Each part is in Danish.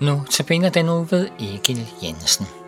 Nu tabiner den nu ved Egil Jensen.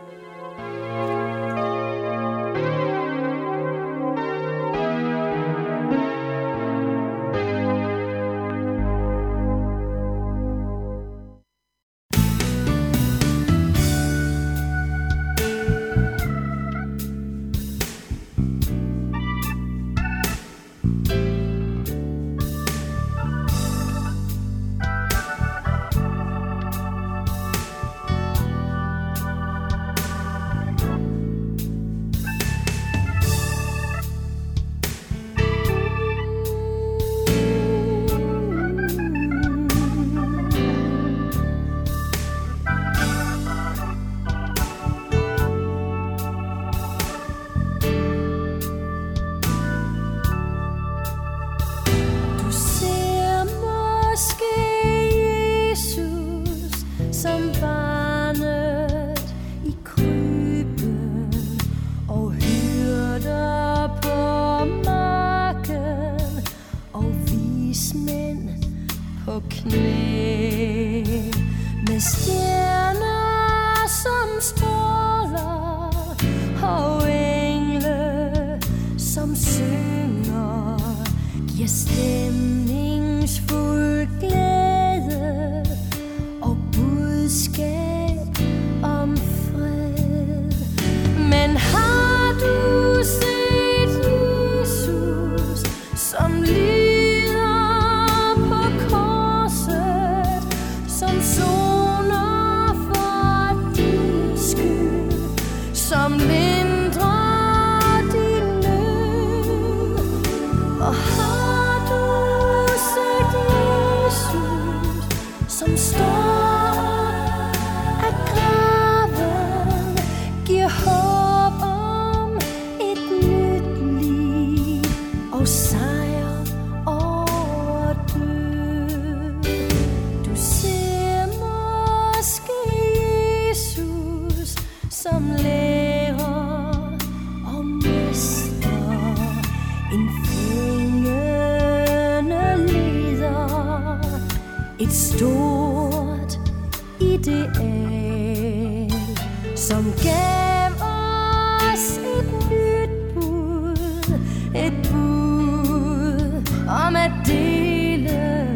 Om at dele,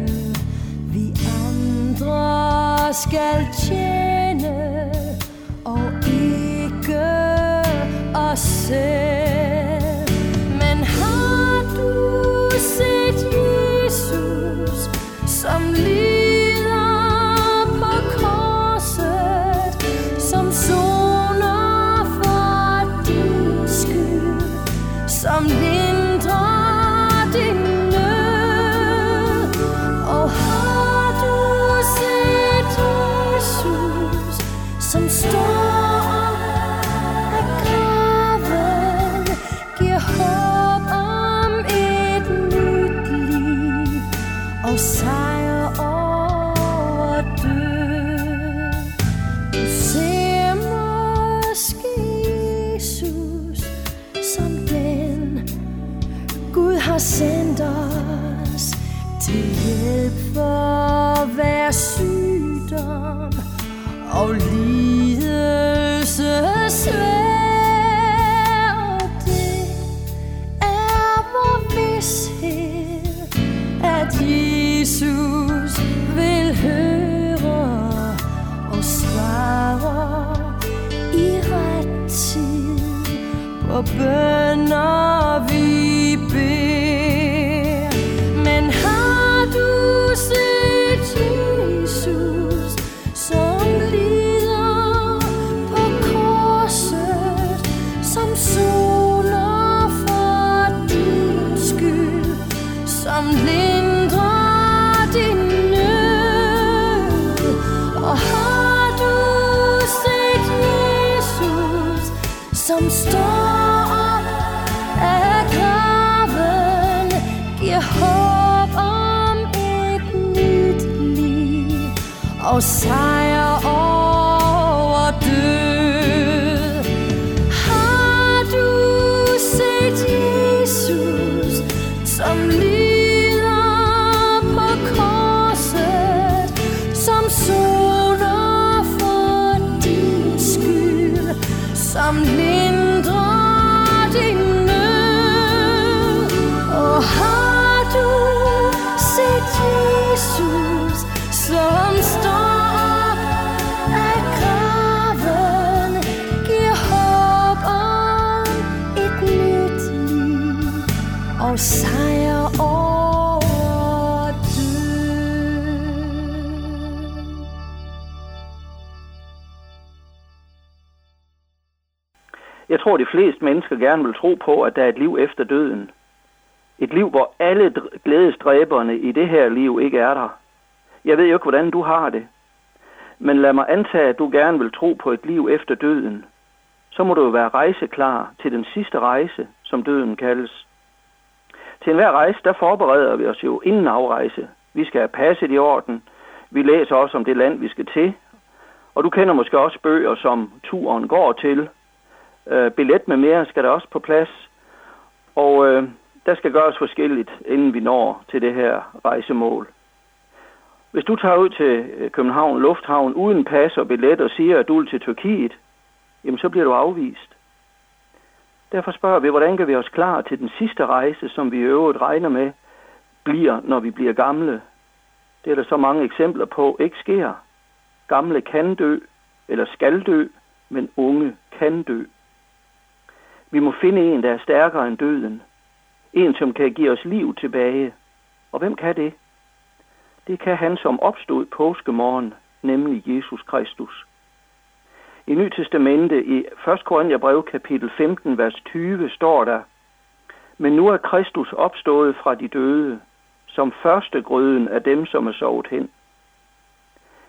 vi andre skal tjene, og ikke os selv. Men har du set Jesus som liv? Har sendt os til hjælp for hver sygdom og lidelse svær. Og det er vor vidshed, at Jesus vil høre og svare i ret tid på bønder vi og Jeg tror, de fleste mennesker gerne vil tro på, at der er et liv efter døden. Et liv, hvor alle glædestræberne i det her liv ikke er der. Jeg ved jo ikke, hvordan du har det. Men lad mig antage, at du gerne vil tro på et liv efter døden. Så må du jo være rejseklar til den sidste rejse, som døden kaldes. Til enhver rejse, der forbereder vi os jo inden afrejse. Vi skal have passet i orden. Vi læser også om det land, vi skal til. Og du kender måske også bøger, som turen går til. Øh, billet med mere skal der også på plads. Og øh, der skal gøres forskelligt, inden vi når til det her rejsemål. Hvis du tager ud til øh, København Lufthavn uden pas og billet og siger, at du vil til Tyrkiet, jamen så bliver du afvist. Derfor spørger vi, hvordan kan vi os klar til den sidste rejse, som vi i øvrigt regner med, bliver, når vi bliver gamle. Det er der så mange eksempler på, ikke sker. Gamle kan dø, eller skal dø, men unge kan dø. Vi må finde en, der er stærkere end døden. En, som kan give os liv tilbage. Og hvem kan det? Det kan han, som opstod påskemorgen, nemlig Jesus Kristus. I Ny Testamente i 1. Korintherbrev kapitel 15, vers 20 står der, Men nu er Kristus opstået fra de døde, som første grøden af dem, som er sovet hen.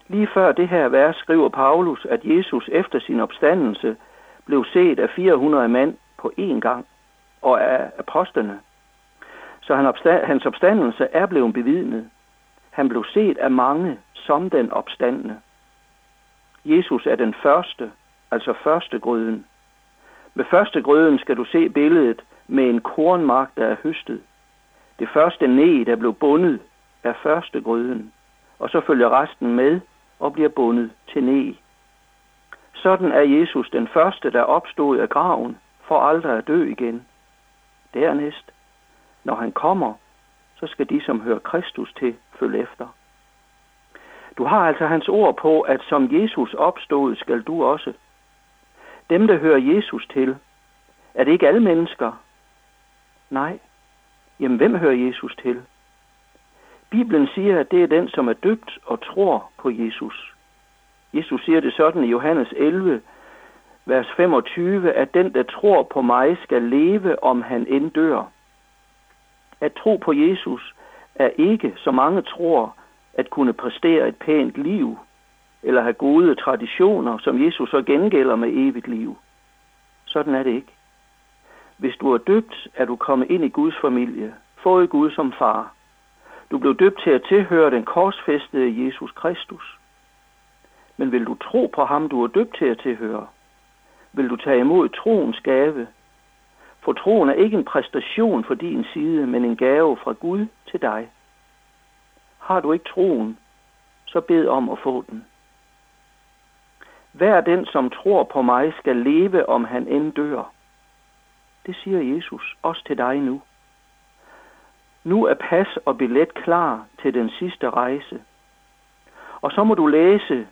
Lige før det her vers skriver Paulus, at Jesus efter sin opstandelse blev set af 400 mand på én gang, og af apostlene. Så han opsta- hans opstandelse er blevet bevidnet. Han blev set af mange som den opstandende. Jesus er den første, altså første grøden. Med første grøden skal du se billedet med en kornmark, der er høstet. Det første ne, der blev bundet, er første grøden, og så følger resten med og bliver bundet til ne. Sådan er Jesus den første, der opstod af graven, for aldrig at dø igen. Dernæst, når han kommer, så skal de, som hører Kristus til, følge efter. Du har altså hans ord på, at som Jesus opstod, skal du også. Dem, der hører Jesus til, er det ikke alle mennesker? Nej. Jamen, hvem hører Jesus til? Bibelen siger, at det er den, som er døbt og tror på Jesus. Jesus siger det sådan i Johannes 11, vers 25, at den, der tror på mig, skal leve, om han end dør. At tro på Jesus er ikke, så mange tror, at kunne præstere et pænt liv, eller have gode traditioner, som Jesus så gengælder med evigt liv. Sådan er det ikke. Hvis du er døbt, er du kommet ind i Guds familie, fået Gud som far. Du blev døbt til at tilhøre den korsfæstede Jesus Kristus. Men vil du tro på ham, du er døbt til at tilhøre? Vil du tage imod troens gave? For troen er ikke en præstation for din side, men en gave fra Gud til dig. Har du ikke troen, så bed om at få den. Hver den, som tror på mig, skal leve, om han end dør. Det siger Jesus også til dig nu. Nu er pas og billet klar til den sidste rejse. Og så må du læse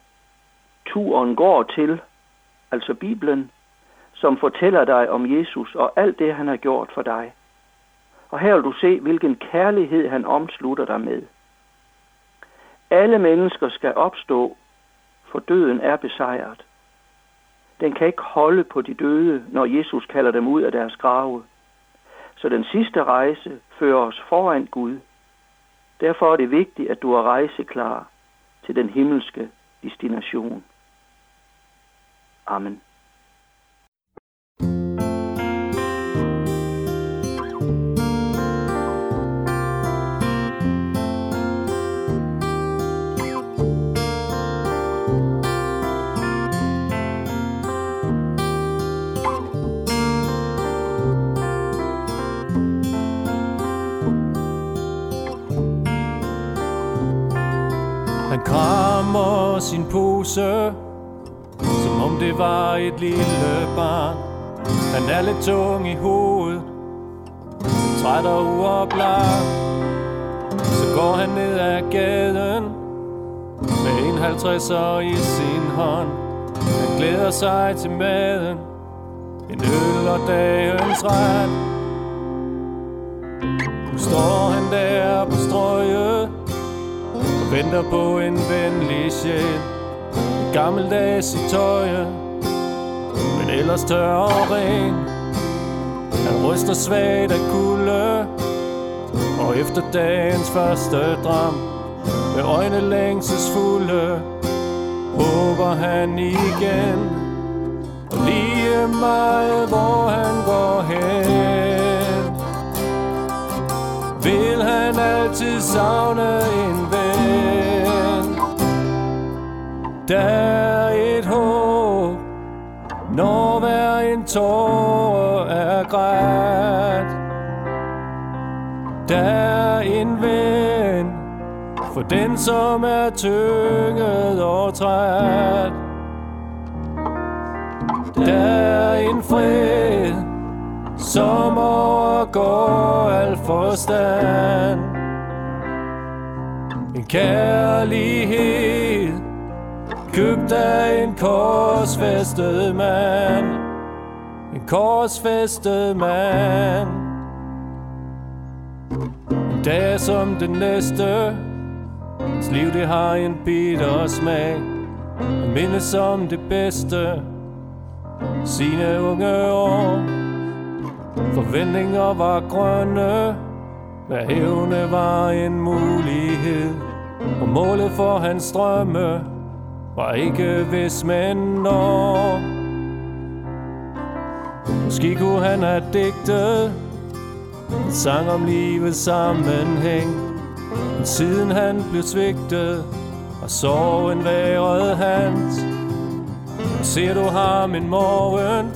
Turen går til, altså Bibelen, som fortæller dig om Jesus og alt det, han har gjort for dig. Og her vil du se, hvilken kærlighed han omslutter dig med. Alle mennesker skal opstå, for døden er besejret. Den kan ikke holde på de døde, når Jesus kalder dem ud af deres grave. Så den sidste rejse fører os foran Gud. Derfor er det vigtigt, at du er rejseklar til den himmelske destination. Amen. Pose, som om det var et lille barn. Han er lidt tung i hovedet, træt og uoplagt. Så går han ned ad gaden med en 50'er i sin hånd. Han glæder sig til maden, en øl og dagens ret. Nu står han der på strøget venter på en venlig sjæl. Gammeldags i tøjet, men ellers tør og ren. Han ryster svagt af kulde, og efter dagens første dram, med øjne længselsfulde, håber han igen. Og lige meget, hvor han går hen, vil han altid savne en ven. Der er et håb, når hver en tåre er grædt. Der er en ven, for den som er tynget og træt. Der er en fred, som overgår al forstand. En kærlighed, købt af en korsfæstet mand. En korsfæstet mand. En dag som den næste, Hans liv det har en bitter smag. Han mindes som det bedste. Sine unge år. Forventninger var grønne. Hvad evne var en mulighed. Og målet for hans drømme var ikke hvis men når Måske kunne han have digtet En sang om livets sammenhæng. Men siden han blev svigtet Og sorgen værede hans Og ser du ham en morgen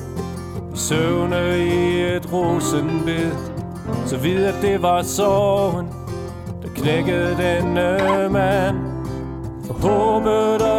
I søvne i et rosenbed. Så vid at det var sorgen Der knækkede denne mand. For håbet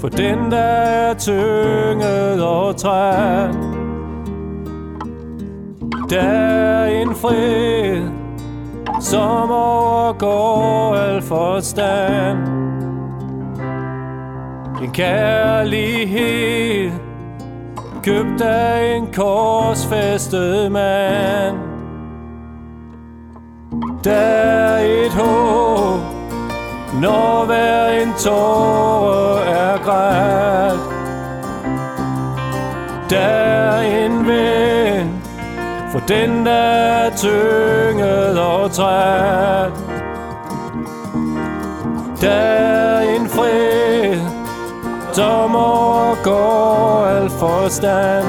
for den der er tynget og træt. Der er en fred, som overgår al forstand. En kærlighed, købt af en korsfæstet mand. Der er et håb, når hver en tåre er grædt. Der er en ven, for den der er tynget og træt. Der er en fred, som overgår al forstand.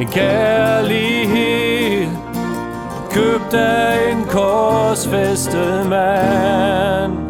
En kærlighed, købt af en korsfæstet mand.